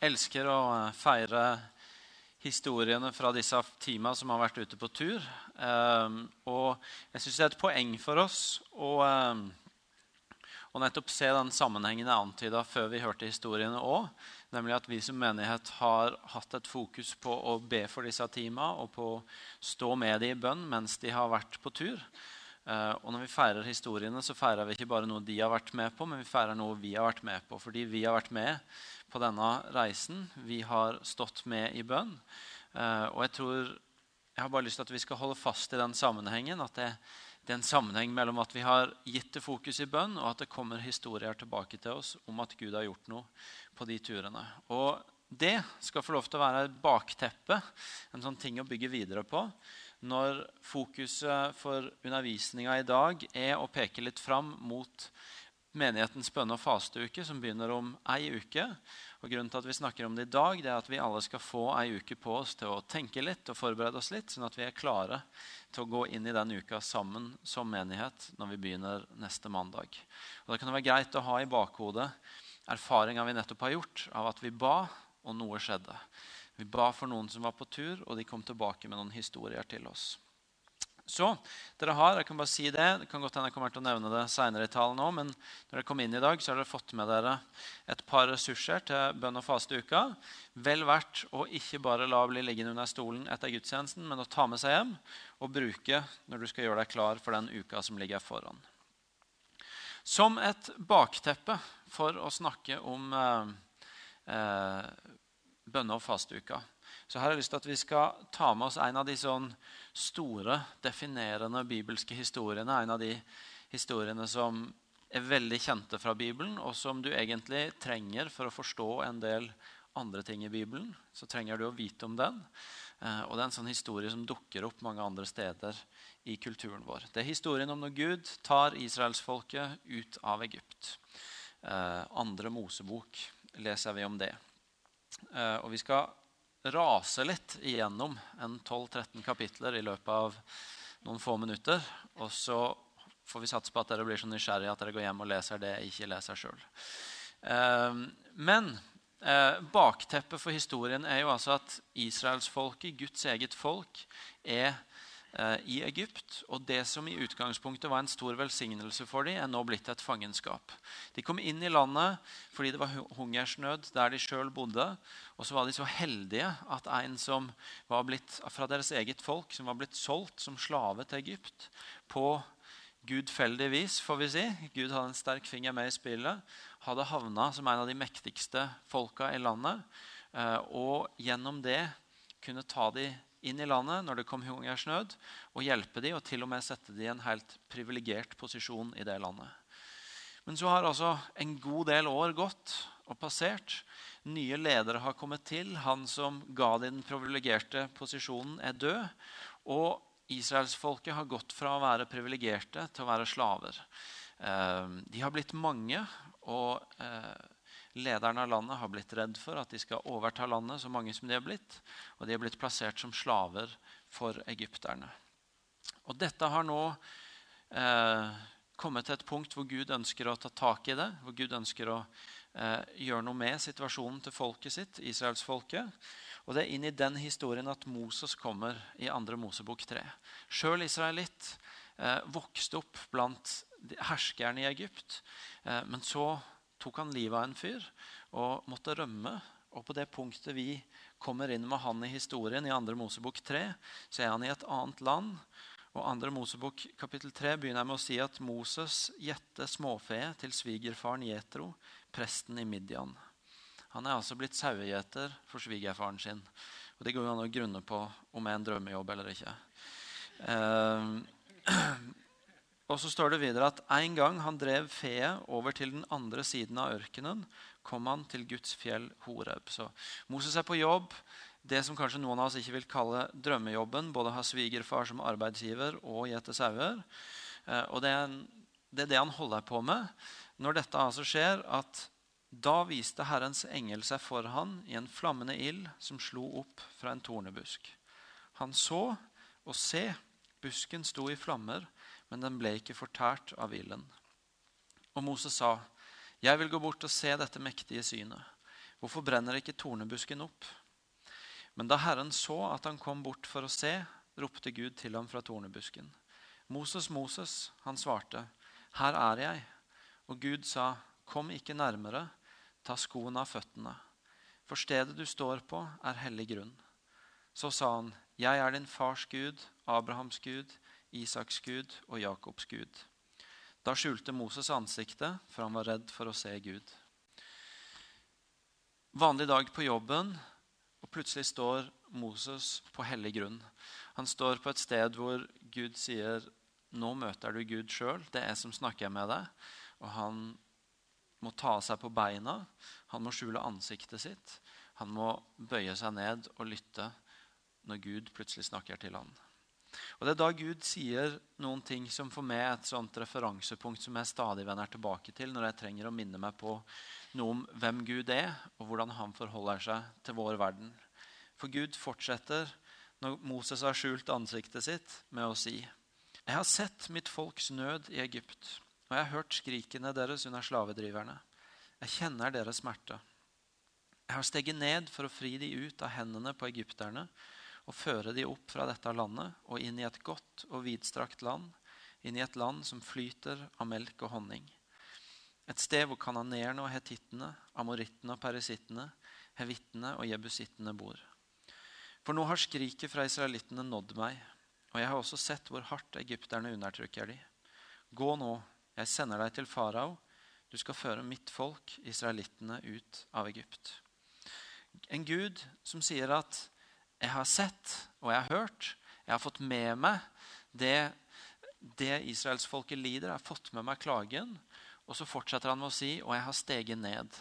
elsker å eh, feire historiene fra disse teama som har vært ute på tur. Um, og jeg syns det er et poeng for oss å, um, å nettopp se den sammenhengen jeg antyda før vi hørte historiene òg. Nemlig at vi som menighet har hatt et fokus på å be for disse teama og på å stå med dem i bønn mens de har vært på tur. Uh, og når vi feirer historiene, så feirer vi ikke bare noe de har vært med på, men vi feirer noe vi har vært med på. Fordi vi har vært med på denne reisen. Vi har stått med i bønn. Uh, og jeg tror jeg har bare lyst til at vi skal holde fast i den sammenhengen. At det, det, er en sammenheng mellom at vi har gitt det fokus i bønn, og at det kommer historier tilbake til oss om at Gud har gjort noe på de turene. Og det skal få lov til å være et bakteppe, en sånn ting å bygge videre på når fokuset for undervisninga i dag er å peke litt fram mot menighetens bønne- og fasteuke, som begynner om ei uke. Og Grunnen til at vi snakker om det i dag, det er at vi alle skal få ei uke på oss til å tenke litt og forberede oss litt, sånn at vi er klare til å gå inn i den uka sammen som menighet når vi begynner neste mandag. Og Det kan være greit å ha i bakhodet erfaringa vi nettopp har gjort av at vi ba, og noe skjedde. Vi ba for noen som var på tur, og de kom tilbake med noen historier til oss. Så dere har, jeg kan bare si Det det kan godt hende jeg kommer til å nevne det senere i talen òg, men når dere kom inn i dag, så har dere fått med dere et par ressurser til bønn og fasteuka. Vel verdt å ikke bare la bli liggende under stolen etter gudstjenesten, men å ta med seg hjem og bruke når du skal gjøre deg klar for den uka som ligger foran. Som et bakteppe for å snakke om eh, eh, bønne- og fasteuka. Så her har jeg lyst til at vi skal ta med oss en av de sånn store, definerende bibelske historiene. En av de historiene som er veldig kjente fra Bibelen, og som du egentlig trenger for å forstå en del andre ting i Bibelen. Så trenger du å vite om den. Eh, og det er en sånn historie som dukker opp mange andre steder i kulturen vår. Det er historien om når Gud tar israelsfolket ut av Egypt. Eh, andre Mosebok leser vi om det. Eh, og vi skal rase litt igjennom en 12-13 kapitler i løpet av noen få minutter. Og så får vi satse på at dere blir så nysgjerrige at dere går hjem og leser det jeg ikke leser sjøl. Eh, men eh, bakteppet for historien er jo altså at israelsfolket, Guds eget folk, er i Egypt. Og det som i utgangspunktet var en stor velsignelse for dem, er nå blitt et fangenskap. De kom inn i landet fordi det var hungersnød der de sjøl bodde. Og så var de så heldige at en som var blitt fra deres eget folk, som var blitt solgt som slave til Egypt på gudfeldig vis, får vi si Gud hadde en sterk finger med i spillet. Hadde havna som en av de mektigste folka i landet. Eh, og gjennom det kunne ta de inn i landet når det kom hungersnød, og hjelpe dem og til og med sette dem i en helt privilegert posisjon i det landet. Men så har altså en god del år gått og passert. Nye ledere har kommet til. Han som ga dem den privilegerte posisjonen, er død. Og israelsfolket har gått fra å være privilegerte til å være slaver. Eh, de har blitt mange, og eh, Lederne av landet har blitt redd for at de skal overta landet, så mange som de har blitt. Og de har blitt plassert som slaver for egypterne. Og dette har nå eh, kommet til et punkt hvor Gud ønsker å ta tak i det. Hvor Gud ønsker å eh, gjøre noe med situasjonen til folket sitt, israelsfolket. Og det er inn i den historien at Moses kommer i 2. Mosebok 3. Sjøl israelitt eh, vokste opp blant herskerne i Egypt. Eh, men så tok han livet av en fyr og måtte rømme. Og på det punktet vi kommer inn med han i historien, i 2. Mosebok 3, så er han i et annet land. Og 2. Mosebok kapittel 3 begynner med å si at Moses gjette småfe til svigerfaren Jetro, presten i Midian. Han er altså blitt sauegjeter for svigerfaren sin. Og Det går jo an å grunne på om det er en drømmejobb eller ikke. Og så står det videre at en gang han drev feet over til den andre siden av ørkenen, kom han til Guds fjell Horeb. Så Moses er på jobb. Det som kanskje noen av oss ikke vil kalle drømmejobben. Både ha svigerfar som arbeidsgiver og gjete sauer. Eh, og det er, det er det han holder på med. Når dette altså skjer, at da viste Herrens engel seg for han i en flammende ild som slo opp fra en tornebusk. Han så, og se, busken sto i flammer men den ble ikke fortært av ilden. Og Moses sa, 'Jeg vil gå bort og se dette mektige synet.' Hvorfor brenner ikke tornebusken opp? Men da Herren så at han kom bort for å se, ropte Gud til ham fra tornebusken. Moses, Moses, han svarte, Her er jeg. Og Gud sa, Kom ikke nærmere, ta skoene av føttene. For stedet du står på, er hellig grunn. Så sa han, Jeg er din fars Gud, Abrahams Gud, Isaks Gud og Jakobs Gud. Da skjulte Moses ansiktet, for han var redd for å se Gud. Vanlig dag på jobben, og plutselig står Moses på hellig grunn. Han står på et sted hvor Gud sier, 'Nå møter du Gud sjøl. Det er jeg som snakker med deg.' Og han må ta seg på beina, han må skjule ansiktet sitt. Han må bøye seg ned og lytte når Gud plutselig snakker til ham. Og Det er da Gud sier noen ting som for meg er et sånt referansepunkt som jeg stadig vender tilbake til når jeg trenger å minne meg på noe om hvem Gud er, og hvordan han forholder seg til vår verden. For Gud fortsetter, når Moses har skjult ansiktet sitt, med å si Jeg har sett mitt folks nød i Egypt og jeg har hørt skrikene deres under slavedriverne. Jeg kjenner deres smerte. Jeg har steget ned for å fri de ut av hendene på egypterne og føre de opp fra dette landet og inn i et godt og vidstrakt land, inn i et land som flyter av melk og honning. Et sted hvor kananeerne og hetittene, amorittene og perisittene, hevittene og jebusittene bor. For nå har skriket fra israelittene nådd meg, og jeg har også sett hvor hardt egypterne undertrykker de. Gå nå, jeg sender deg til farao. Du skal føre mitt folk, israelittene, ut av Egypt. En Gud som sier at 'jeg har sett og jeg har hørt', 'jeg har fått med meg det, det israelsfolket lider', 'jeg har fått med meg klagen'. Og så fortsetter han med å si 'og jeg har steget ned'.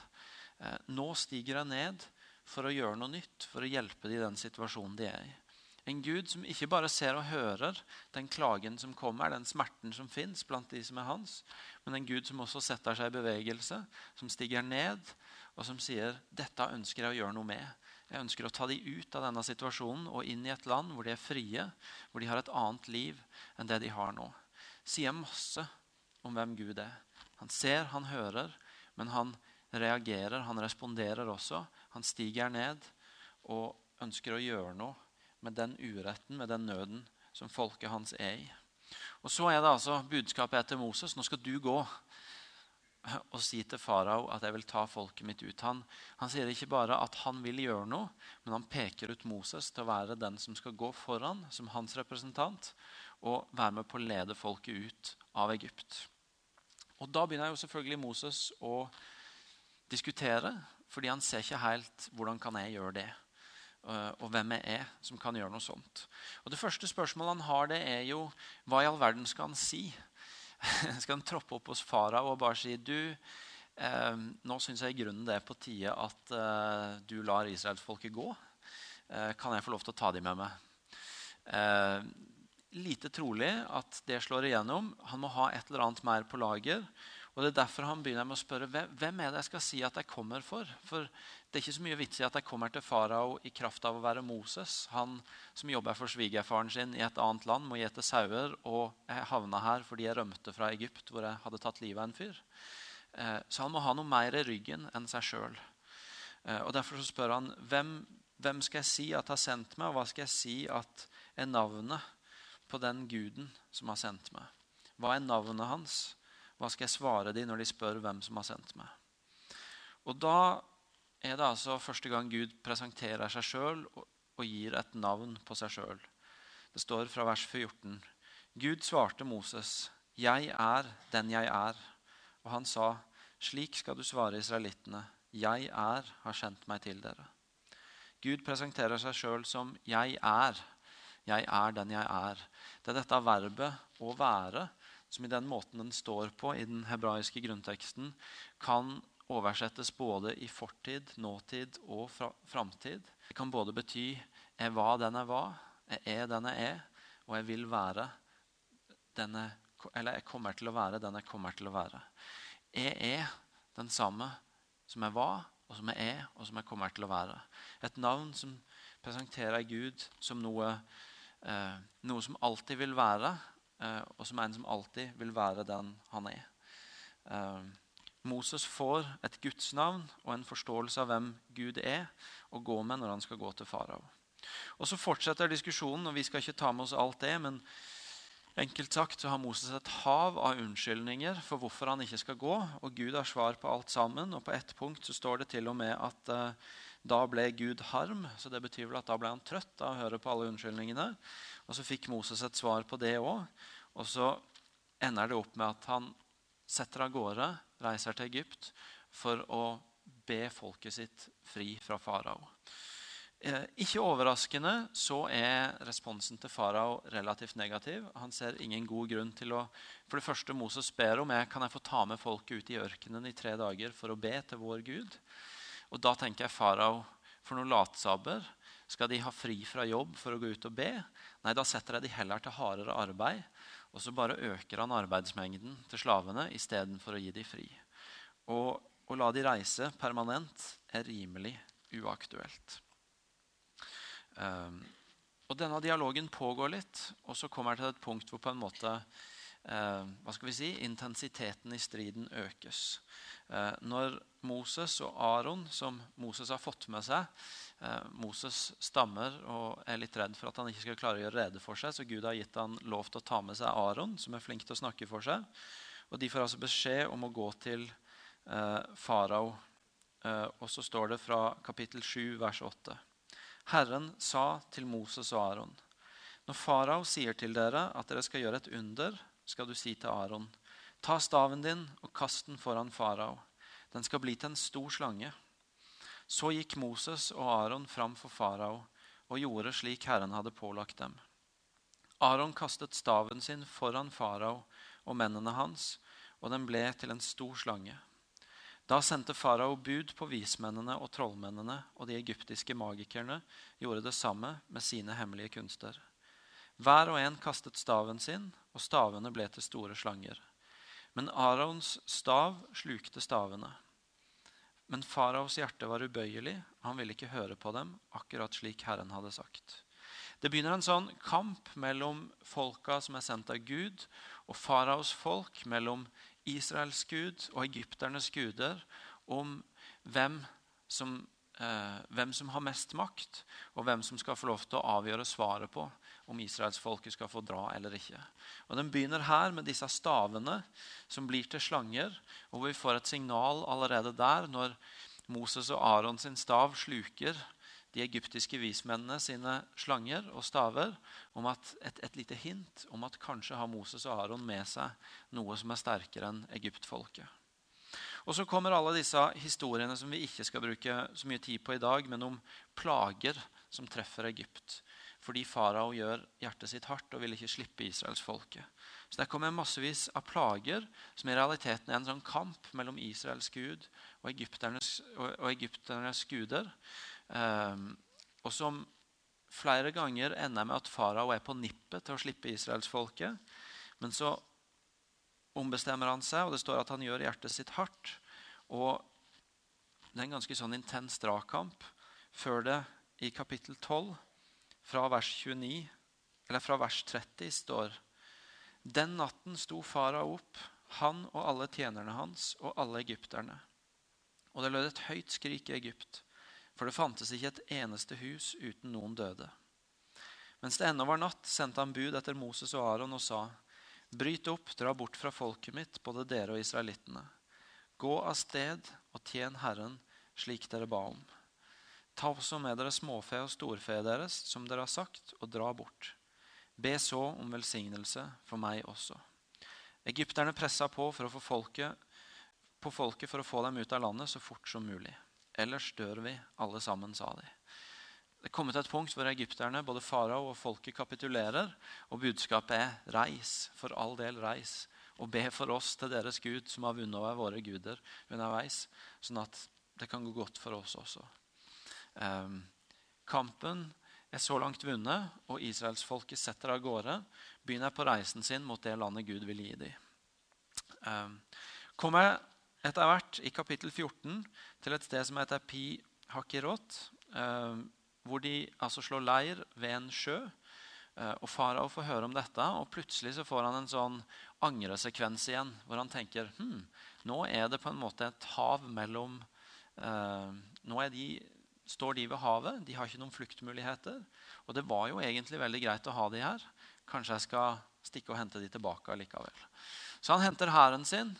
Eh, nå stiger jeg ned for å gjøre noe nytt, for å hjelpe dem i den situasjonen de er i. En Gud som ikke bare ser og hører den klagen som kommer, den smerten som fins blant de som er hans, men en Gud som også setter seg i bevegelse, som stiger ned, og som sier dette ønsker jeg å gjøre noe med. Jeg ønsker å ta de ut av denne situasjonen og inn i et land hvor de er frie, hvor de har et annet liv enn det de har nå. Sier masse om hvem Gud er. Han ser, han hører, men han reagerer, han responderer også. Han stiger ned og ønsker å gjøre noe med den uretten, med den nøden som folket hans er i. Og Så er det altså budskapet etter Moses. Nå skal du gå og si til farao at jeg vil ta folket mitt ut. Han, han sier ikke bare at han vil gjøre noe, men han peker ut Moses til å være den som skal gå foran som hans representant og være med på å lede folket ut av Egypt. Og Da begynner jo selvfølgelig Moses å diskutere, fordi han ser ikke helt hvordan kan jeg gjøre det. Eh, og hvem jeg er som kan gjøre noe sånt. Og Det første spørsmålet han har, det er jo hva i all verden skal han si? skal han troppe opp hos farao og bare si du, eh, nå syns jeg i grunnen det er på tide at eh, du lar israelsfolket gå. Eh, kan jeg få lov til å ta dem med meg? Eh, lite trolig at det slår igjennom. Han må ha et eller annet mer på lager. Og Det er derfor han begynner med å spørre hvem er det jeg skal si at jeg kommer for. For Det er ikke så mye vits i at jeg kommer til farao i kraft av å være Moses. Han som jobber for svigerfaren sin i et annet land, må gjete sauer. Og jeg havna her fordi jeg rømte fra Egypt, hvor jeg hadde tatt livet av en fyr. Eh, så han må ha noe mer i ryggen enn seg sjøl. Eh, og derfor så spør han hvem, hvem skal jeg si at har sendt meg, og hva skal jeg si at er navnet på den guden som har sendt meg? Hva er navnet hans? Hva skal jeg svare dem når de spør hvem som har sendt meg? Og Da er det altså første gang Gud presenterer seg sjøl og, gir et navn på seg sjøl. Det står fra vers 14. Gud svarte Moses, 'Jeg er den jeg er.' Og han sa, 'Slik skal du svare israelittene.' 'Jeg er har sendt meg til dere.' Gud presenterer seg sjøl som 'Jeg er'. Jeg er den jeg er. Det er dette verbet 'å være' som i den måten den står på i den hebraiske grunnteksten, kan oversettes både i fortid, nåtid og framtid. Det kan både bety 'jeg var den jeg var', 'jeg er den jeg er', og 'jeg vil være denne, eller 'jeg kommer til å være den jeg kommer til å være'. Jeg er den samme som jeg var, og som jeg er, og som jeg kommer til å være. Et navn som presenterer Gud som noe, eh, noe som alltid vil være, og som er en som alltid vil være den han er. Eh, Moses får et gudsnavn og en forståelse av hvem Gud er, å gå med når han skal gå til farao. Og Så fortsetter diskusjonen, og vi skal ikke ta med oss alt det. men Enkelt sagt så har Moses et hav av unnskyldninger for hvorfor han ikke skal gå. Og Gud har svar på alt sammen. Og på ett punkt så står det til og med at uh, da ble Gud harm. Så det betyr vel at da ble han trøtt av å høre på alle unnskyldningene. Og så fikk Moses et svar på det òg. Og så ender det opp med at han setter av gårde, reiser til Egypt for å be folket sitt fri fra farao. Eh, ikke overraskende så er responsen til farao relativt negativ. Han ser ingen god grunn til å For det første Moses ber om, er kan jeg få ta med folket ut i ørkenen i tre dager for å be til vår Gud. Og Da tenker jeg farao for noen latsabber. Skal de ha fri fra jobb for å gå ut og be? Nei, da setter jeg de heller til hardere arbeid. Og så bare øker han arbeidsmengden til slavene istedenfor å gi dem fri. Og å la de reise permanent er rimelig uaktuelt. Um, og Denne dialogen pågår litt, og så kommer jeg til et punkt hvor på en måte hva skal vi si, intensiteten i striden økes. Uh, når Moses og Aron, som Moses har fått med seg uh, Moses stammer og er litt redd for at han ikke skal klare å gjøre rede for seg, så Gud har gitt han lov til å ta med seg Aron, som er flink til å snakke for seg. Og De får altså beskjed om å gå til farao. og så står det fra kapittel 7, vers 8. Herren sa til Moses og Aron.: Når farao sier til dere at dere skal gjøre et under, skal du si til Aron.: Ta staven din og kast den foran farao. Den skal bli til en stor slange. Så gikk Moses og Aron fram for farao og gjorde slik Herren hadde pålagt dem. Aron kastet staven sin foran farao og mennene hans, og den ble til en stor slange. Da sendte farao bud på vismennene og trollmennene, og de egyptiske magikerne gjorde det samme med sine hemmelige kunster. Hver og en kastet staven sin, og stavene ble til store slanger. Men Arons stav slukte stavene. Men faraos hjerte var ubøyelig, han ville ikke høre på dem, akkurat slik Herren hadde sagt. Det begynner en sånn kamp mellom folka som er sendt av Gud, og faraos folk, mellom Israels gud og egypternes guder om hvem som, eh, hvem som, har mest makt, og hvem som skal få lov til å avgjøre svaret på om israelsfolket skal få dra eller ikke. Og Den begynner her med disse stavene som blir til slanger, og vi får et signal allerede der når Moses og Aron sin stav sluker de egyptiske vismennene sine slanger og staver om at et, et, lite hint om at kanskje har Moses og Aron med seg noe som er sterkere enn egyptfolket. Og Så kommer alle disse historiene som vi ikke skal bruke så mye tid på i dag, men om plager som treffer Egypt. Fordi farao gjør hjertet sitt hardt og vil ikke slippe israelsfolket. Så der kommer massevis av plager som i realiteten er en sånn kamp mellom Israels gud og egypternes, og, og egypternes guder. Um, og som flere ganger ender med at farao er på nippet til å slippe israelsfolket. Men så ombestemmer han seg, og det står at han gjør hjertet sitt hardt. Og det er en ganske sånn intens dragkamp før det i kapittel 12, fra vers 29, eller fra vers 30, står Den natten sto farao opp, han og alle tjenerne hans og alle egypterne. Og det lød et høyt skrik i Egypt. For det fantes ikke et eneste hus uten noen døde. Mens det ennå var natt, sendte han bud etter Moses og Aron og sa:" Bryt opp, dra bort fra folket mitt, både dere og israelittene. Gå av sted og tjen Herren slik dere ba om. Ta også med dere småfe og storfe deres, som dere har sagt, og dra bort. Be så om velsignelse for meg også. Egypterne pressa på, for å få folket, på folket for å få dem ut av landet så fort som mulig. Ellers dør vi alle sammen, sa de. Det kommer til et punkt hvor egypterne, både farao og folket, kapitulerer. Og budskapet er 'reis, for all del reis', og be for oss til deres Gud, som har vunnet over våre guder underveis, sånn at det kan gå godt for oss også. Um, kampen er så langt vunnet, og israelsfolket setter av gårde. Begynner på reisen sin mot det landet Gud vil gi dem. Um, kommer etter hvert i kapittel 14 til et sted som heter Pi Hakirot, eh, hvor de altså slår leir ved en sjø. Eh, og Farao får høre om dette, og plutselig så får han en sånn angresekvens igjen. Hvor han tenker hm, Nå er det på en måte et hav mellom eh, Nå de, står de ved havet. De har ikke noen fluktmuligheter. Og det var jo egentlig veldig greit å ha de her. Kanskje jeg skal stikke og hente de tilbake likevel. Så han henter hæren sin,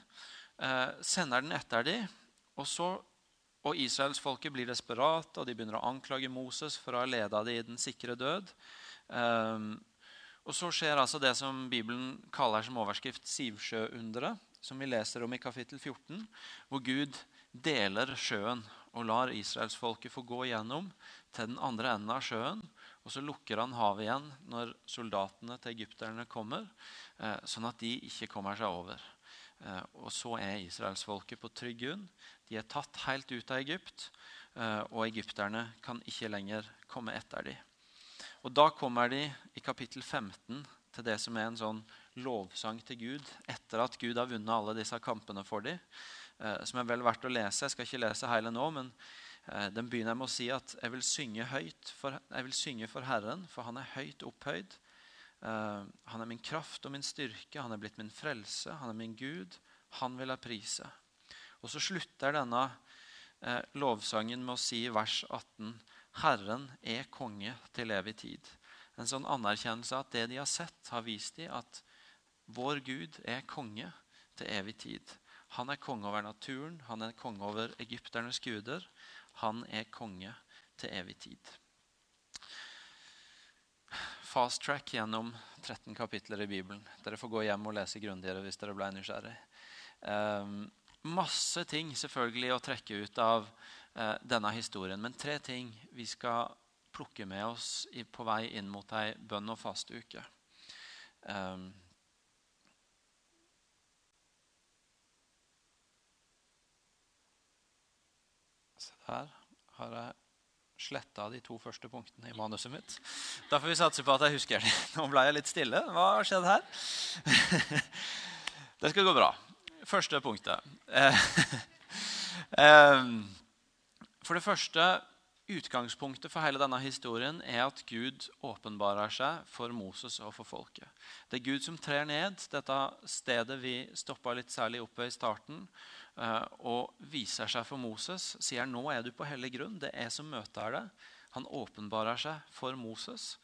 eh, sender den etter de, og så og israelsfolket blir desperate, og de begynner å anklage Moses for å ha leda dem i den sikre død. Um, og så skjer altså det som Bibelen kaller som overskrift Sivsjøunderet, som vi leser om i kapittel 14, hvor Gud deler sjøen og lar israelsfolket få gå gjennom til den andre enden av sjøen. Og så lukker han havet igjen når soldatene til egypterne kommer, eh, sånn at de ikke kommer seg over. Eh, og så er israelsfolket på trygg grunn. De er tatt helt ut av Egypt, eh, og egypterne kan ikke lenger komme etter dem. Og Da kommer de i kapittel 15 til det som er en sånn lovsang til Gud etter at Gud har vunnet alle disse kampene for dem. Eh, som er vel verdt å lese. Jeg skal ikke lese hele nå, men den begynner med å si at jeg vil synge høyt for, jeg vil synge for Herren, for han er høyt opphøyd. Han er min kraft og min styrke, han er blitt min frelse, han er min Gud. Han vil jeg prise. Og så slutter denne uh, lovsangen med å si vers 18.: Herren er konge til evig tid. En sånn anerkjennelse av at det de har sett, har vist dem at vår Gud er konge til evig tid. Han er konge over naturen, han er konge over egypternes guder. Han er konge til evig tid fast track gjennom 13 kapitler i Bibelen. Dere får gå hjem og lese grundigere hvis dere ble nysgjerrig. Um, masse ting selvfølgelig å trekke ut av eh, denne historien. Men tre ting vi skal plukke med oss i, på vei inn mot ei bønn- og fasteuke. Um, Se der har jeg sletta de to første punktene i manuset mitt. Da får vi satse på at jeg husker dem. Nå ble jeg litt stille. Hva har skjedd her? Det skal gå bra. Første punktet. Eh, eh, for det første, Utgangspunktet for hele denne historien er at Gud åpenbarer seg for Moses og for folket. Det er Gud som trer ned dette stedet vi stoppa litt særlig oppe i starten, Eh, og viser seg for Moses, sier nå er du på hellig grunn. Det er som møter deg. Han åpenbarer seg for Moses.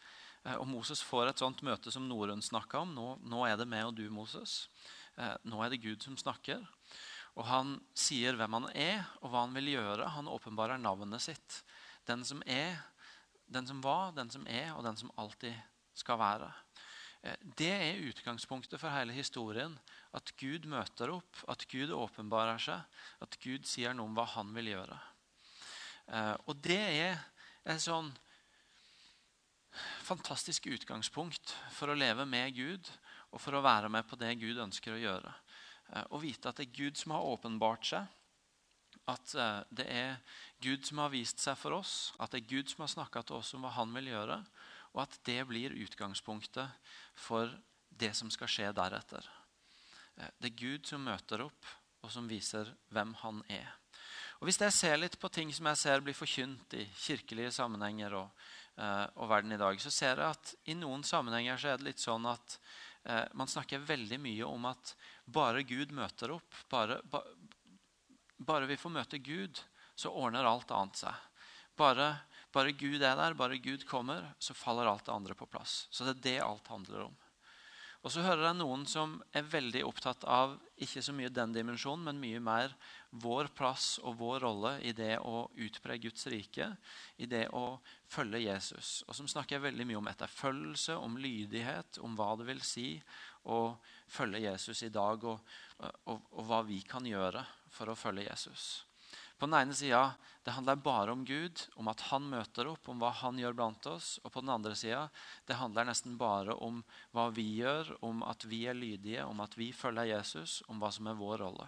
Og Moses får et sånt møte som Norun snakka om. Nå, nå, er det meg og du, Moses. Eh, nå er det Gud som snakker. Og han sier hvem han er, og hva han vil gjøre. Han åpenbarer navnet sitt. Den som er, den som var, den som er, og den som alltid skal være. Det er utgangspunktet for hele historien. At Gud møter opp, at Gud åpenbarer seg, at Gud sier noe om hva han vil gjøre. Eh, og det er et sånn fantastisk utgangspunkt for å leve med Gud og for å være med på det Gud ønsker å gjøre. Og å vite at det er Gud som har åpenbart seg, at eh, det er Gud som har vist seg for oss, at det er Gud som har snakka til oss om hva han vil gjøre, og at det blir utgangspunktet for det som skal skje deretter. Eh, det er Gud som møter opp, og som viser hvem han er. Og Hvis jeg ser litt på ting som jeg ser blir forkynt i kirkelige sammenhenger, og, og, verden i dag, så ser jeg at i noen sammenhenger så er det litt sånn at uh, man snakker veldig mye om at bare Gud møter opp, bare, ba, bare vi får møte Gud, så ordner alt annet seg. Bare, bare Gud er der, bare Gud kommer, så faller alt det andre på plass. Så det er det alt handler om. Og så hører jeg noen som er veldig opptatt av ikke så mye den dimensjonen, men mye mer vår plass og vår rolle i det å utbre Guds rike, i det å følge Jesus. Og som snakker veldig mye om etterfølgelse, om lydighet, om hva det vil si å følge Jesus i dag, og, og, og hva vi kan gjøre for å følge Jesus. På den ene sida det handler bare om Gud, om at han møter opp, om hva han gjør blant oss. Og på den andre sida det handler nesten bare om hva vi gjør, om at vi er lydige, om at vi følger Jesus, om hva som er vår rolle.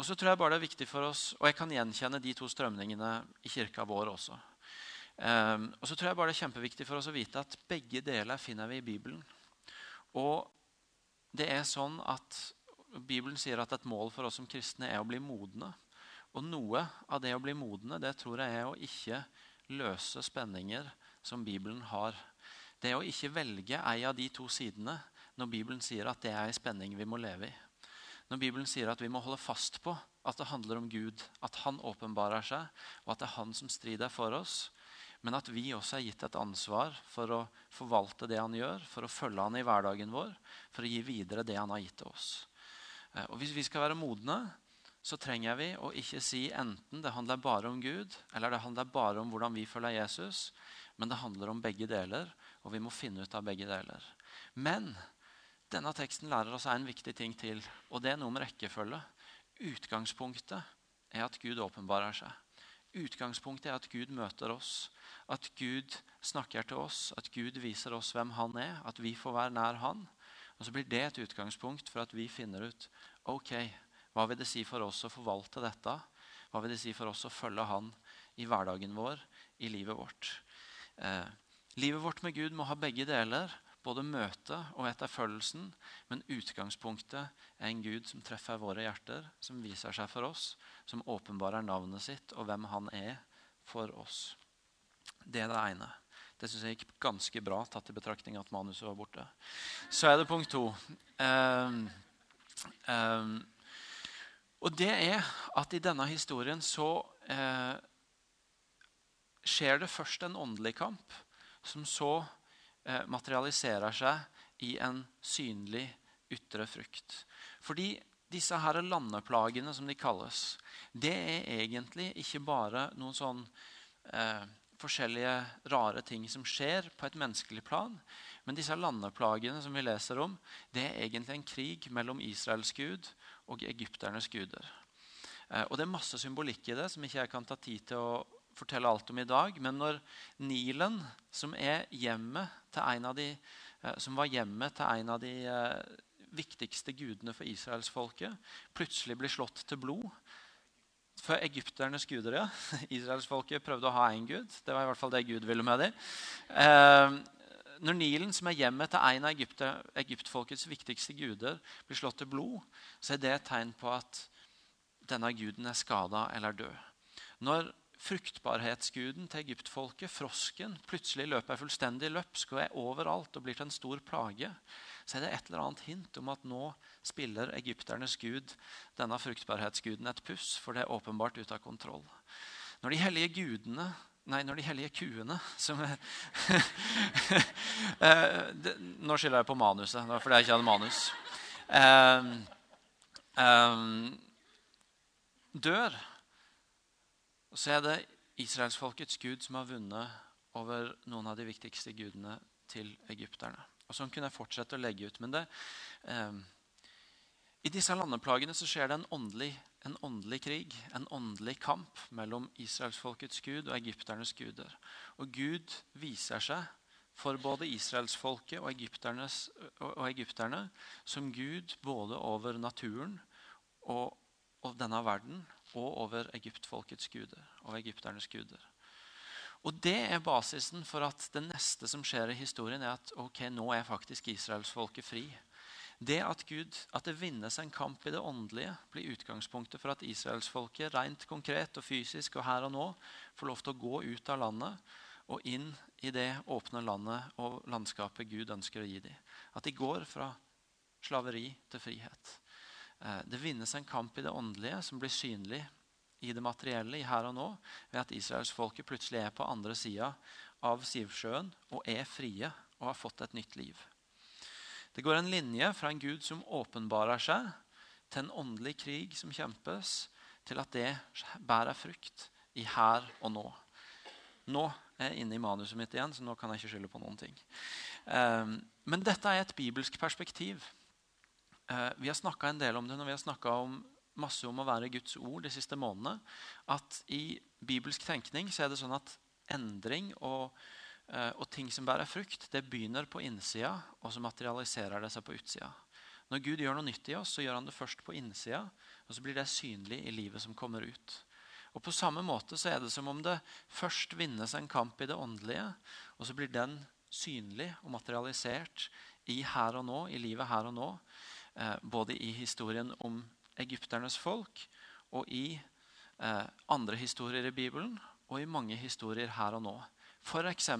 Og så tror jeg bare det er viktig for oss, og jeg kan gjenkjenne de to strømningene i kirka vår også. Um, og så tror jeg bare det er kjempeviktig for oss å vite at begge deler finner vi i Bibelen. Og det er sånn at Bibelen sier at et mål for oss som kristne er å bli modne. Og noe av det å bli modne det tror jeg er å ikke løse spenninger som Bibelen har. Det er å ikke velge ei av de to sidene når Bibelen sier at det er en spenning vi må leve i. når Bibelen sier at vi må holde fast på at det handler om Gud, at han åpenbarer seg, og at det er han som strider for oss, men at vi også er gitt et ansvar for å forvalte det han gjør, for å følge han i hverdagen vår, for å gi videre det han har gitt til oss. Eh, og Hvis vi skal være modne, så trenger vi å ikke si enten det handler bare om Gud, eller det handler bare om hvordan vi følger Jesus, men det handler om begge deler, og vi må finne ut av begge deler. Men denne teksten lærer oss en viktig ting til, og det er noe med rekkefølge. Utgangspunktet er at Gud åpenbarer seg. Utgangspunktet er at Gud møter oss, at Gud snakker til oss, at Gud viser oss hvem han er, at vi får være nær han. Og Så blir det et utgangspunkt for at vi finner ut ok, hva vil det si for oss å forvalte dette. Hva vil det si for oss å følge han i hverdagen vår, i livet vårt. Eh, livet vårt med Gud må ha begge deler, både møtet og etterfølgelsen. Men utgangspunktet er en Gud som treffer våre hjerter, som viser seg for oss, som åpenbarer navnet sitt og hvem han er for oss. Det er det ene. Det syns jeg gikk ganske bra, tatt i betraktning at manuset var borte. Så er det punkt to. Um, um, og det er at i denne historien så eh, skjer det først en åndelig kamp, som så eh, materialiserer seg i en synlig ytre frukt. Fordi disse her landeplagene, som de kalles, det er egentlig ikke bare noen sånn eh, forskjellige rare ting som skjer på et menneskelig plan. Men disse landeplagene som vi leser om, det er egentlig en krig mellom Israels gud og egypternes guder. Eh, og Det er masse symbolikk i det som ikke jeg kan ta tid til å fortelle alt om i dag. Men når Nilen, som, de, eh, som var hjemmet til en av de eh, viktigste gudene for israelsfolket, plutselig blir slått til blod for egypternes guder, ja. Israelsfolket prøvde å ha én gud. Det var i hvert fall det Gud ville med dem. Når Nilen, som er hjemmet til en av Egypt, egyptfolkets viktigste guder, blir slått til blod, så er det et tegn på at denne guden er skada eller død. Når fruktbarhetsguden til egyptfolket, frosken, plutselig løper fullstendig løpsk og er overalt og blir til en stor plage, så er det et eller annet hint om at nå spiller egypternes gud, denne fruktbarhetsguden, et puss, for det er åpenbart ute av kontroll. Når de hellige gudene Nei, når de hellige kuene som er det, Nå skylder jeg på manuset, fordi jeg ikke hadde manus. Um, um, dør, så er det israelsfolkets gud som har vunnet over noen av de viktigste gudene til egypterne. Og Sånn kunne jeg fortsette å legge ut. Men det, um, i disse landeplagene så skjer det en åndelig en åndelig krig, en åndelig kamp mellom israelsfolkets gud og egypternes guder. Og Gud viser seg for både israelsfolket og, og, egypterne som Gud både over naturen og, og, denne verden og over egyptfolkets guder og egypternes guder. Og Det er basisen for at det neste som skjer i historien, er at ok, nå er faktisk israelsfolket fri. Det at, Gud, at det vinnes en kamp i det åndelige, blir utgangspunktet for at israelsfolket rent konkret og fysisk og her og nå får lov til å gå ut av landet og inn i det åpne landet og landskapet Gud ønsker å gi dem. At de går fra slaveri til frihet. Eh, det vinnes en kamp i det åndelige som blir synlig i det materielle i her og nå, ved at israelsfolket plutselig er på andre sida av Sivsjøen og er frie og har fått et nytt liv. Det går en linje fra en Gud som åpenbarer seg, til en åndelig krig som kjempes, til at det bærer frukt i her og nå. Nå er jeg inne i manuset mitt igjen, så nå kan jeg ikke skylde på noen ting. Ehm, men dette er et bibelsk perspektiv. Eh, vi har snakka en del om det når vi har snakka masse om å være Guds ord de siste månedene. At i bibelsk tenkning så er det sånn at endring og og ting som bærer frukt, det begynner på innsida, og så materialiserer det seg på utsida. Når Gud gjør noe nytt i oss, så gjør han det først på innsida, og så blir det synlig i livet som kommer ut. Og På samme måte så er det som om det først vinnes en kamp i det åndelige, og så blir den synlig og materialisert i her og nå, i livet her og nå. Eh, både i historien om egypternes folk og i eh, andre historier i Bibelen og i mange historier her og nå. F.eks.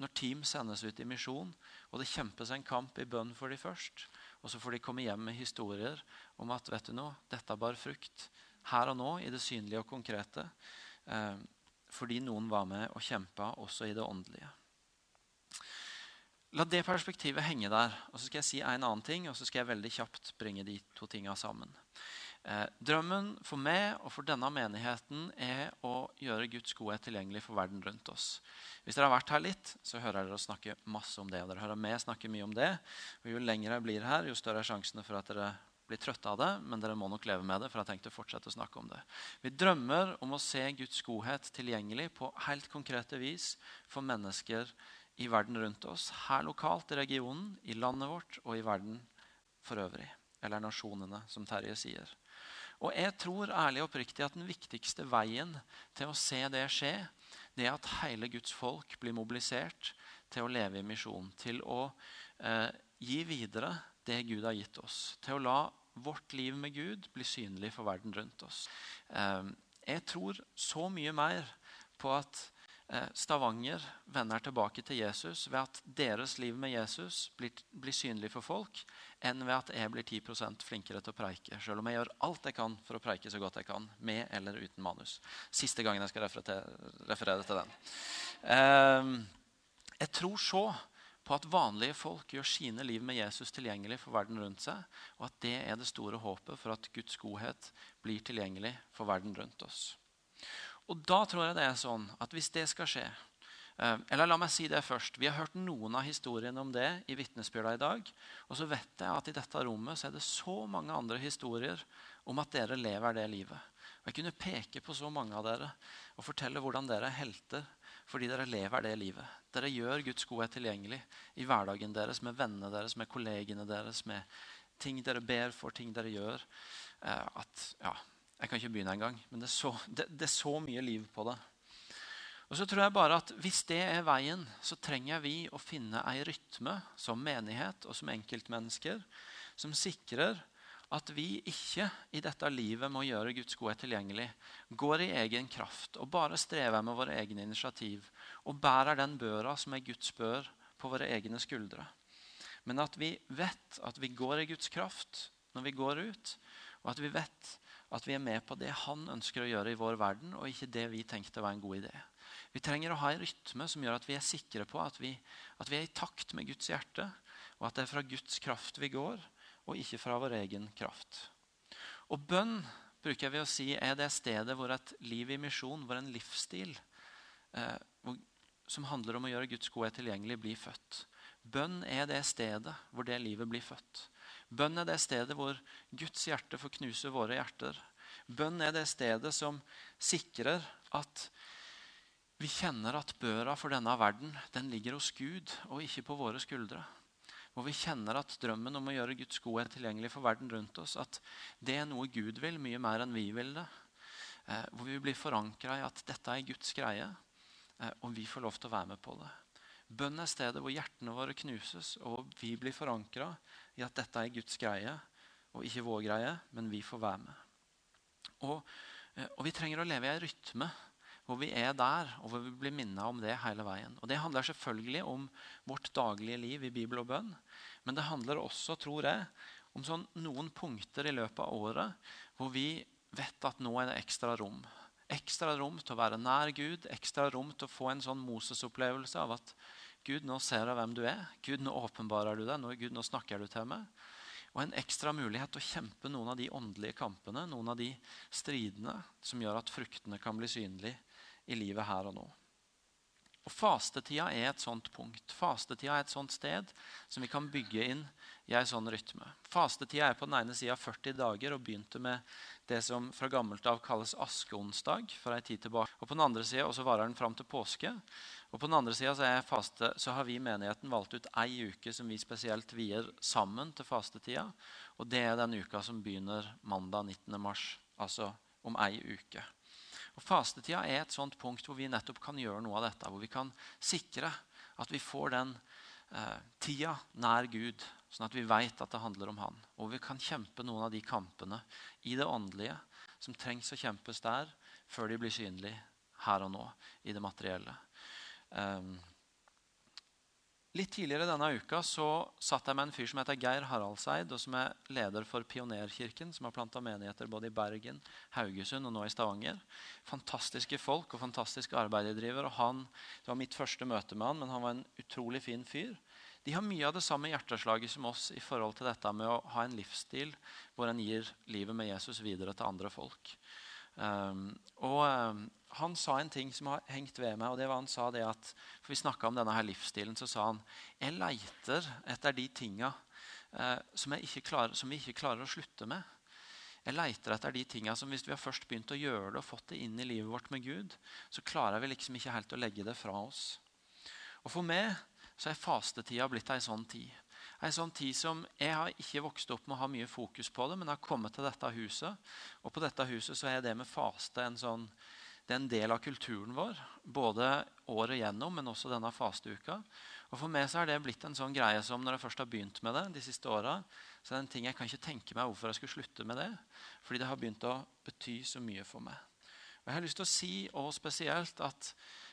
når team sendes ut i misjon, og det kjempes en kamp i bønn for de først. Og så får de komme hjem med historier om at vet du noe, dette bar frukt her og nå i det synlige og konkrete. Eh, fordi noen var med og kjempa også i det åndelige. La det perspektivet henge der. og Så skal jeg si en annen ting, og så skal jeg veldig kjapt bringe de to tinga sammen. Eh, drømmen for meg og for denne menigheten er å gjøre Guds godhet tilgjengelig for verden rundt oss. Hvis dere har vært her litt, så hører dere oss snakke masse om det. og dere hører meg snakke mye om det. Og Jo lenger jeg blir her, jo større er sjansene for at dere blir trøtte av det, men dere må nok leve med det. for jeg tenkte å fortsette å snakke om det. Vi drømmer om å se Guds godhet tilgjengelig på helt konkrete vis for mennesker i verden rundt oss. Her lokalt i regionen, i landet vårt og i verden for øvrig. Eller nasjonene, som Terje sier. Og jeg tror ærlig og oppriktig at den viktigste veien til å se det skje, det er at hele Guds folk blir mobilisert til å leve i misjon. Til å eh, gi videre det Gud har gitt oss. Til å la vårt liv med Gud bli synlig for verden rundt oss. Eh, jeg tror så mye mer på at Eh, Stavanger vender tilbake til Jesus ved at deres liv med Jesus blir, blir synlig for folk, enn ved at jeg blir 10 flinkere til å preike. Selv om jeg gjør alt jeg kan for å preike så godt jeg kan, med eller uten manus. Siste gangen jeg skal referere til den. Ehm, jeg tror så på at vanlige folk gjør sine liv med Jesus tilgjengelig for verden rundt seg, og at det er det store håpet for at Guds godhet blir tilgjengelig for verden rundt oss. Og da tror jeg det er sånn at hvis det skal skje Eller la meg si det først. Vi har hørt noen av historiene om det i vitnesbyrda i dag. Og så vet jeg at i dette rommet så er det så mange andre historier om at dere lever det livet. Og Jeg kunne peke på så mange av dere og fortelle hvordan dere er helter fordi dere lever det livet. Dere gjør Guds godhet tilgjengelig i hverdagen deres, med vennene deres, med kollegene deres, med ting dere ber for, ting dere gjør. Eh, at, ja, jeg kan ikke begynne engang. Men det er, så, det, det er, så, mye liv på det. Og så tror jeg bare at Hvis det er veien, så trenger vi å finne ei rytme som menighet og som enkeltmennesker som sikrer at vi ikke i dette livet må gjøre Guds godhet tilgjengelig, går i egen kraft og bare strever med våre egne initiativ og bærer den børa som er Guds bør, på våre egne skuldre. Men at vi vet at vi går i Guds kraft når vi går ut, og at vi vet at vi er med på det han ønsker å gjøre i vår verden, og ikke det vi tenkte var en god idé. Vi trenger å ha en rytme som gjør at vi er sikre på at vi, at vi er i takt med Guds hjerte, og at det er fra Guds kraft vi går, og ikke fra vår egen kraft. Og bønn bruker vi å si er det stedet hvor et liv i misjon, hvor en livsstil eh, som handler om å gjøre Guds godhet tilgjengelig, blir født. Bønn er det stedet hvor det livet blir født. Bønn er det stedet hvor Guds hjerte får knuse våre hjerter. Bønn er det stedet som sikrer at vi kjenner at børa for denne verden den ligger hos Gud og ikke på våre skuldre. Hvor vi kjenner at drømmen om å gjøre Guds godhet tilgjengelig for verden rundt oss, at det er noe Gud vil, mye mer enn vi vil det. Eh, hvor vi blir forankra i at dette er Guds greie, eh, og vi får lov til å være med på det. Bønn er stedet hvor hjertene våre knuses, og vi blir forankra i at dette er Guds greie, og ikke vår greie, men vi får være med. Og, eh, og vi trenger å leve i en rytme hvor vi er der, og hvor vi blir minnet om det hele veien. Og Det handler selvfølgelig om vårt daglige liv i Bibel og bønn. Men det handler også, tror jeg, om sånn noen punkter i løpet av året hvor vi vet at nå er det ekstra rom. Ekstra rom til å være nær Gud, ekstra rom til å få en sånn Moses-opplevelse av at Gud, nå ser jeg hvem du er. Gud, nå åpenbarer du deg. Nå, Gud, nå snakker du til meg. Og en ekstra mulighet til å kjempe noen av de åndelige kampene, noen av de stridene som gjør at fruktene kan bli synlige i livet her og nå. Og Fastetida er et sånt punkt. Fastetida er et sånt sted som vi kan bygge inn i en sånn rytme. Fastetida er på den ene sida 40 dager og begynte med det som fra gammelt av kalles askeonsdag. for en tid tilbake. Og På den andre sida varer den fram til påske. Og på den andre siden så, faste, så har vi i menigheten valgt ut ei uke som vi spesielt vier sammen til fastetida. Og det er den uka som begynner mandag 19. mars, altså om ei uke. Og Fastetida er et sånt punkt hvor vi nettopp kan gjøre noe av dette. Hvor vi kan sikre at vi får den eh, tida nær Gud, sånn at vi vet at det handler om Han. Og vi kan kjempe noen av de kampene i det åndelige som trengs å kjempes der, før de blir synlige her og nå i det materielle. Um, litt tidligere denne uka så satt jeg med en fyr som heter Geir Haraldseid, og som er leder for Pionerkirken, som har planta menigheter både i Bergen, Haugesund og nå i Stavanger. Fantastiske folk og fantastisk arbeid de driver. og han, Det var mitt første møte med han, men han var en utrolig fin fyr. De har mye av det samme hjerteslaget som oss i forhold til dette med å ha en livsstil hvor en gir livet med Jesus videre til andre folk. Um, og um, han sa en ting som har hengt ved meg. og det var han sa det at, for Vi snakka om denne her livsstilen. Så sa han jeg leiter etter de tinga eh, som, som, vi ikke klarer å slutte med. Jeg leiter etter de tinga som hvis vi har først begynt å gjøre det og fått det inn i livet vårt med Gud, så klarer vi liksom ikke helt å legge det fra oss. Og For meg så er fastetida blitt ei sånn tid. En sånn tid som Jeg har ikke vokst opp med å ha mye fokus på det, men har kommet til dette huset. Og på dette huset så er det med faste en sånn det er en del av kulturen vår, både året gjennom, men også denne fasteuka. Og For meg så er det blitt en sånn greie som når jeg først har begynt med det de siste åra, så er det en ting jeg kan ikke tenke meg hvorfor jeg skulle slutte med det. Fordi det har begynt å bety så mye for meg. Og Jeg har lyst til å si og spesielt at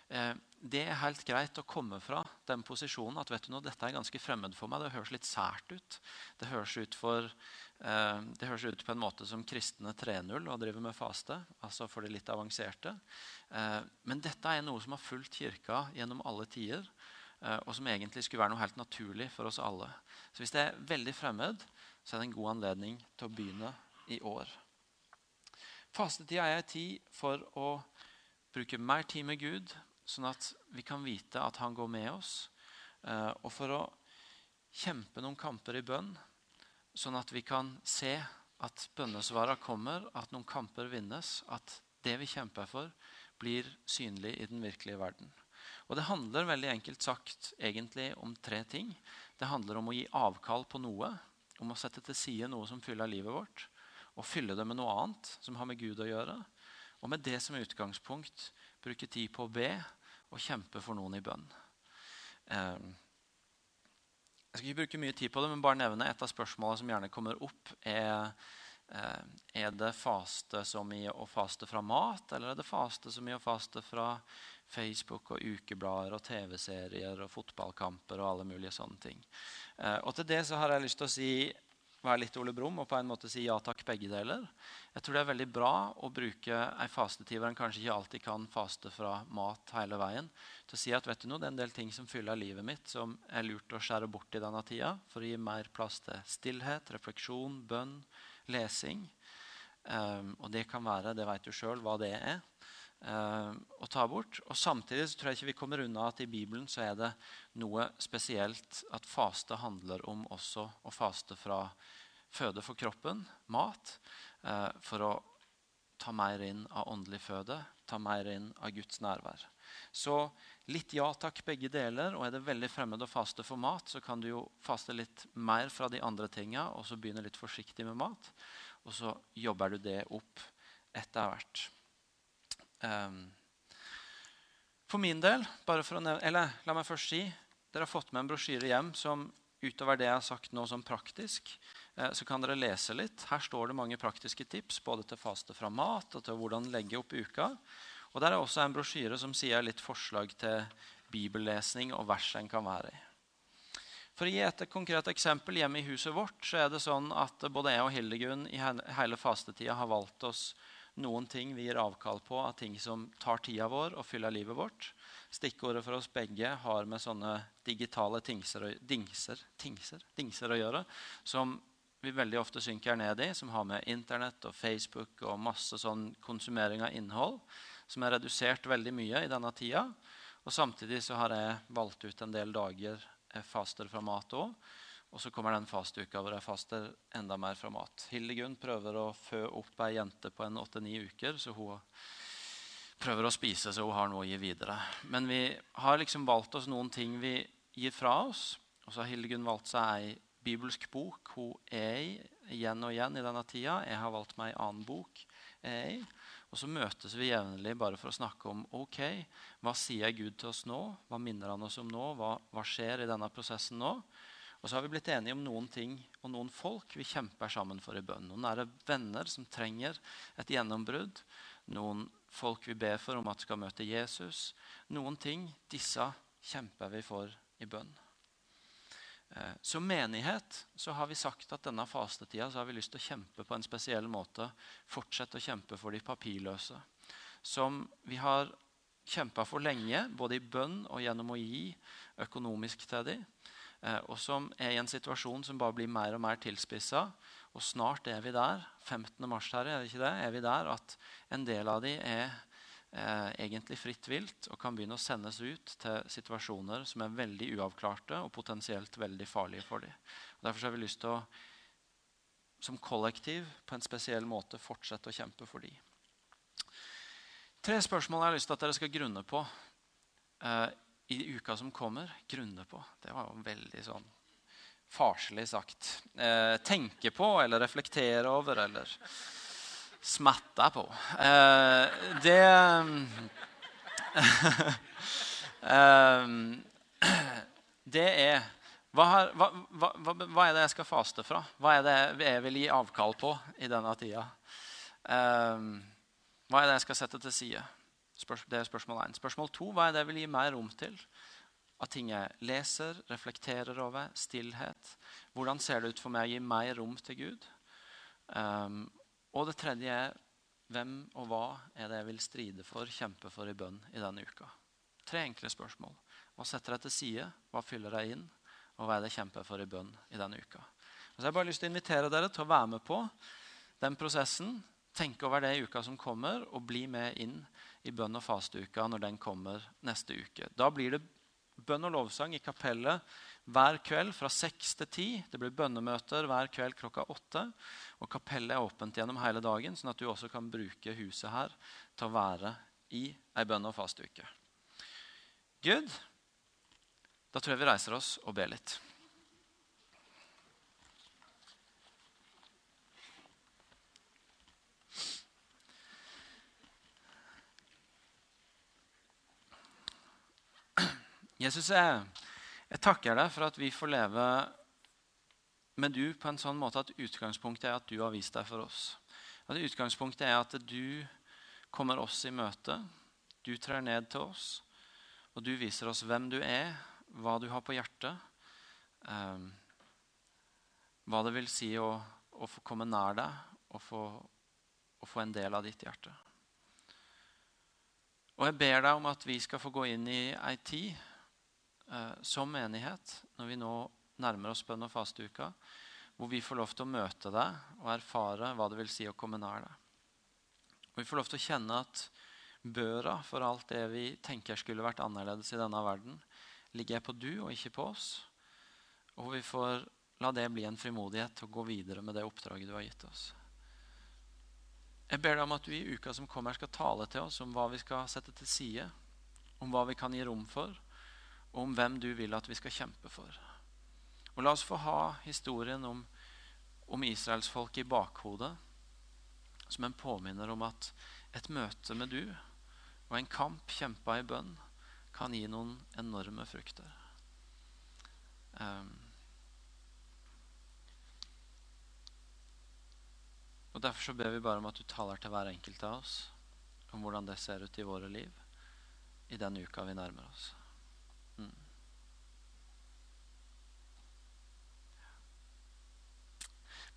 det er helt greit å komme fra den posisjonen at vet du noe, dette er ganske fremmed for meg. Det høres litt sært ut. Det høres ut for Eh, det høres ut på en måte som kristne 3.0 og driver med faste. altså for de litt avanserte. Eh, men dette er noe som har fulgt kirka gjennom alle tider. Eh, og som egentlig skulle være noe helt naturlig for oss alle. Så hvis det er veldig fremmed, så er det en god anledning til å begynne i år. Fastetida er en tid for å bruke mer tid med Gud, sånn at vi kan vite at han går med oss. Og for å kjempe noen kamper i bønn Sånn at vi kan se at bønnesvara kommer, at noen kamper vinnes, at det vi kjemper for, blir synlig i den virkelige verden. Og Det handler veldig enkelt sagt egentlig om tre ting. Det handler om å gi avkall på noe, om å sette til side noe som fyller livet vårt, og fylle det med noe annet som har med Gud å gjøre. Og med det som utgangspunkt bruke tid på å be og kjempe for noen i bønn. Eh, jeg skal ikke bruke mye tid på det, men bare nevne et av spørsmålene som gjerne kommer opp. Er, eh, er det faste som i å faste fra mat, eller er det faste som i å faste fra Facebook og ukeblader og TV-serier og fotballkamper og alle mulige sånne ting? Eh, og til det så har jeg lyst til å si være litt Ole Brumm og på en måte si ja takk, begge deler. Jeg tror det er veldig bra å bruke ei fastetid hvor en kanskje ikke alltid kan faste fra mat hele veien, til å si at vet du noe, det er en del ting som fyller livet mitt, som er lurt å skjære bort i denne tida for å gi mer plass til stillhet, refleksjon, bønn, lesing. Um, og det kan være, det vet du sjøl hva det er. Uh, å ta bort. Og Samtidig så tror jeg ikke vi kommer unna at i Bibelen så er det noe spesielt at faste handler om også å faste fra føde for kroppen, mat, uh, for å ta mer inn av åndelig føde, ta mer inn av Guds nærvær. Så litt ja takk, begge deler. Og er det veldig fremmed å faste for mat, så kan du jo faste litt mer fra de andre tinga, og så begynne litt forsiktig med mat. Og så jobber du det opp etter hvert. Um, for min del, bare for å nevne, eller la meg først si Dere har fått med en brosjyre hjem som utover det jeg har sagt nå som praktisk, eh, så kan dere lese litt. Her står det mange praktiske tips både til faste fra mat og til hvordan legge opp uka. Og Der er også en brosjyre som sier litt forslag til bibellesning og vers en kan være i. For å gi et konkret eksempel hjemme i huset vårt så er det sånn at både jeg og Hildegunn i hele fastetida har valgt oss noen ting vi gir avkall på av ting som tar tida vår og fyller livet vårt. Stikkordet for oss begge har med sånne digitale tingser, dingser, tingser, dingser å gjøre. Som vi veldig ofte synker ned i, som har med Internett og Facebook og masse sånn konsumering av innhold, som er redusert veldig mye i denne tida. Og samtidig så har jeg valgt ut en del dager jeg faster fra mat òg. Og så kommer den fastuka hvor jeg faster enda mer fra mat. Hildegunn prøver å fø opp ei jente på en åtte-ni uker, så hun prøver å spise så hun har noe å gi videre. Men vi har liksom valgt oss noen ting vi gir fra oss. Og så har Hildegunn valgt seg ei bibelsk bok hun er i igjen og igjen i denne tida. Jeg har valgt meg ei annen bok. jeg er i. Og så møtes vi jevnlig bare for å snakke om ok, hva sier Gud til oss nå? Hva minner han oss om nå? Hva, hva skjer i denne prosessen nå? Og så har vi blitt enige om noen ting og noen folk vi kjemper sammen for i bønn. Noen nære venner som trenger et gjennombrudd. Noen folk vi ber for om at skal møte Jesus. Noen ting disse kjemper vi for i bønn. Eh, som menighet så har vi sagt at denne fastetida så har vi lyst til å kjempe på en spesiell måte. Fortsette å kjempe for de papirløse. Som vi har kjempa for lenge, både i bønn og gjennom å gi økonomisk til dem. Eh, og som er i en situasjon som bare blir mer og mer tilspissa. Og snart er vi der. 15. mars her, er det ikke det? Er vi der at en del av dem er eh, egentlig fritt vilt og kan begynne å sendes ut til situasjoner som er veldig uavklarte og potensielt veldig farlige for dem. Derfor har vi lyst til å som kollektiv på en spesiell måte fortsette å kjempe for dem. Tre spørsmål jeg har lyst til at dere skal grunne på eh, i uka som kommer. Grunne på. Det var jo veldig sånn farselig sagt. Eh, tenke på eller reflektere over eller smatte på. Eh, det eh, Det er hva, har, hva, hva, hva, er det jeg skal faste fra? Hva er det jeg vil gi avkall på i denne tida? Eh, hva er det jeg skal sette til side? Det er spørsmål 1. Spørsmål 2. Hva er det jeg vil gi mer rom til? Av ting jeg leser, reflekterer over, stillhet. Hvordan ser det ut for meg å gi mer rom til Gud? Um, og det tredje er hvem og hva er det jeg vil stride for, kjempe for i bønn i denne uka? Tre enkle spørsmål. Hva setter jeg til side? Hva fyller jeg inn? Og hva er det jeg kjemper for i bønn i denne uka? så jeg har bare lyst til å invitere dere til å være med på den prosessen. Tenke over det i uka som kommer, og bli med inn i bønn- og fasteuka når den kommer neste uke. Da blir det bønn og lovsang i kapellet hver kveld fra seks til ti. Det blir bønnemøter hver kveld klokka åtte. Og kapellet er åpent gjennom hele dagen, sånn at du også kan bruke huset her til å være i ei bønn- og fastuke. Good. Da tror jeg vi reiser oss og ber litt. Jesus, jeg, jeg takker deg for at vi får leve med du på en sånn måte at utgangspunktet er at du har vist deg for oss. At utgangspunktet er at du kommer oss i møte. Du trer ned til oss, og du viser oss hvem du er, hva du har på hjertet. Um, hva det vil si å, å, få komme nær deg og få, å få en del av ditt hjerte. Og jeg ber deg om at vi skal få gå inn i ei tid eh, som menighet, når vi nå nærmer oss bønn- og fasteuka, hvor vi får lov til å møte deg og erfare hva det vil si å komme nær deg. Og vi får lov til å kjenne at børa for alt det vi tenker skulle vært annerledes i denne verden, ligger på du og ikke på oss. Og vi får la det bli en frimodighet til å gå videre med det oppdraget du har gitt oss. Jeg ber deg om at du i uka som kommer, skal tale til oss om hva vi skal sette til side, om hva vi kan gi rom for, og om hvem du vil at vi skal kjempe for. Og La oss få ha historien om, om israelsfolket i bakhodet som en påminner om at et møte med du og en kamp kjempa i bønn kan gi noen enorme frukter. Um, og Derfor så ber vi bare om at du taler til hver enkelt av oss om hvordan det ser ut i våre liv i den uka vi nærmer oss.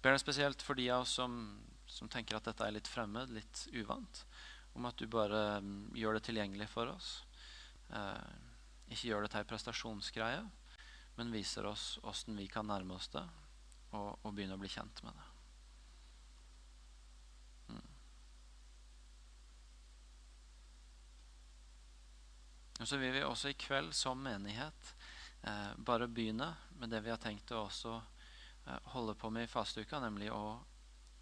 Ber deg spesielt for de av oss som, som, tenker at dette er litt fremmed, litt uvant, om at du bare um, gjør det tilgjengelig for oss. Eh, ikke gjør det til ei prestasjonsgreie, men viser oss åssen vi kan nærme oss det og, og begynne å bli kjent med det. Og så vil vi også i kveld som menighet eh, bare begynne med det vi har tenkt å også eh, holde på med i fasteuka, nemlig å,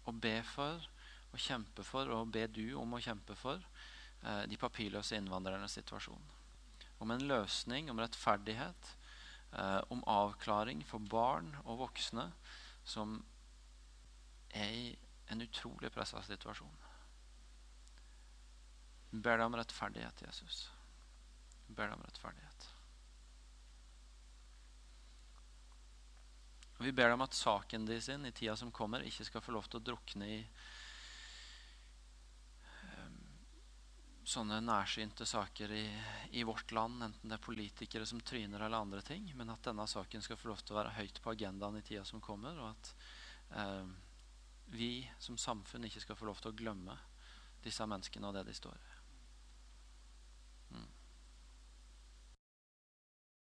å, be for å kjempe for, og be du om å kjempe for eh, de papirløse innvandrernes situasjon. Om en løsning, om rettferdighet, eh, om avklaring for barn og voksne som er i en utrolig pressa situasjon. ber deg om rettferdighet, Jesus ber deg om rettferdighet. Og Vi ber deg om at saken din sin i tida som kommer, ikke skal få lov til å drukne i um, sånne nærsynte saker i, i, vårt land, enten det er politikere som tryner eller andre ting, men at denne saken skal få lov til å være høyt på agendaen i tida som kommer, og at eh, vi som samfunn ikke skal få lov til å glemme disse menneskene og det de står i.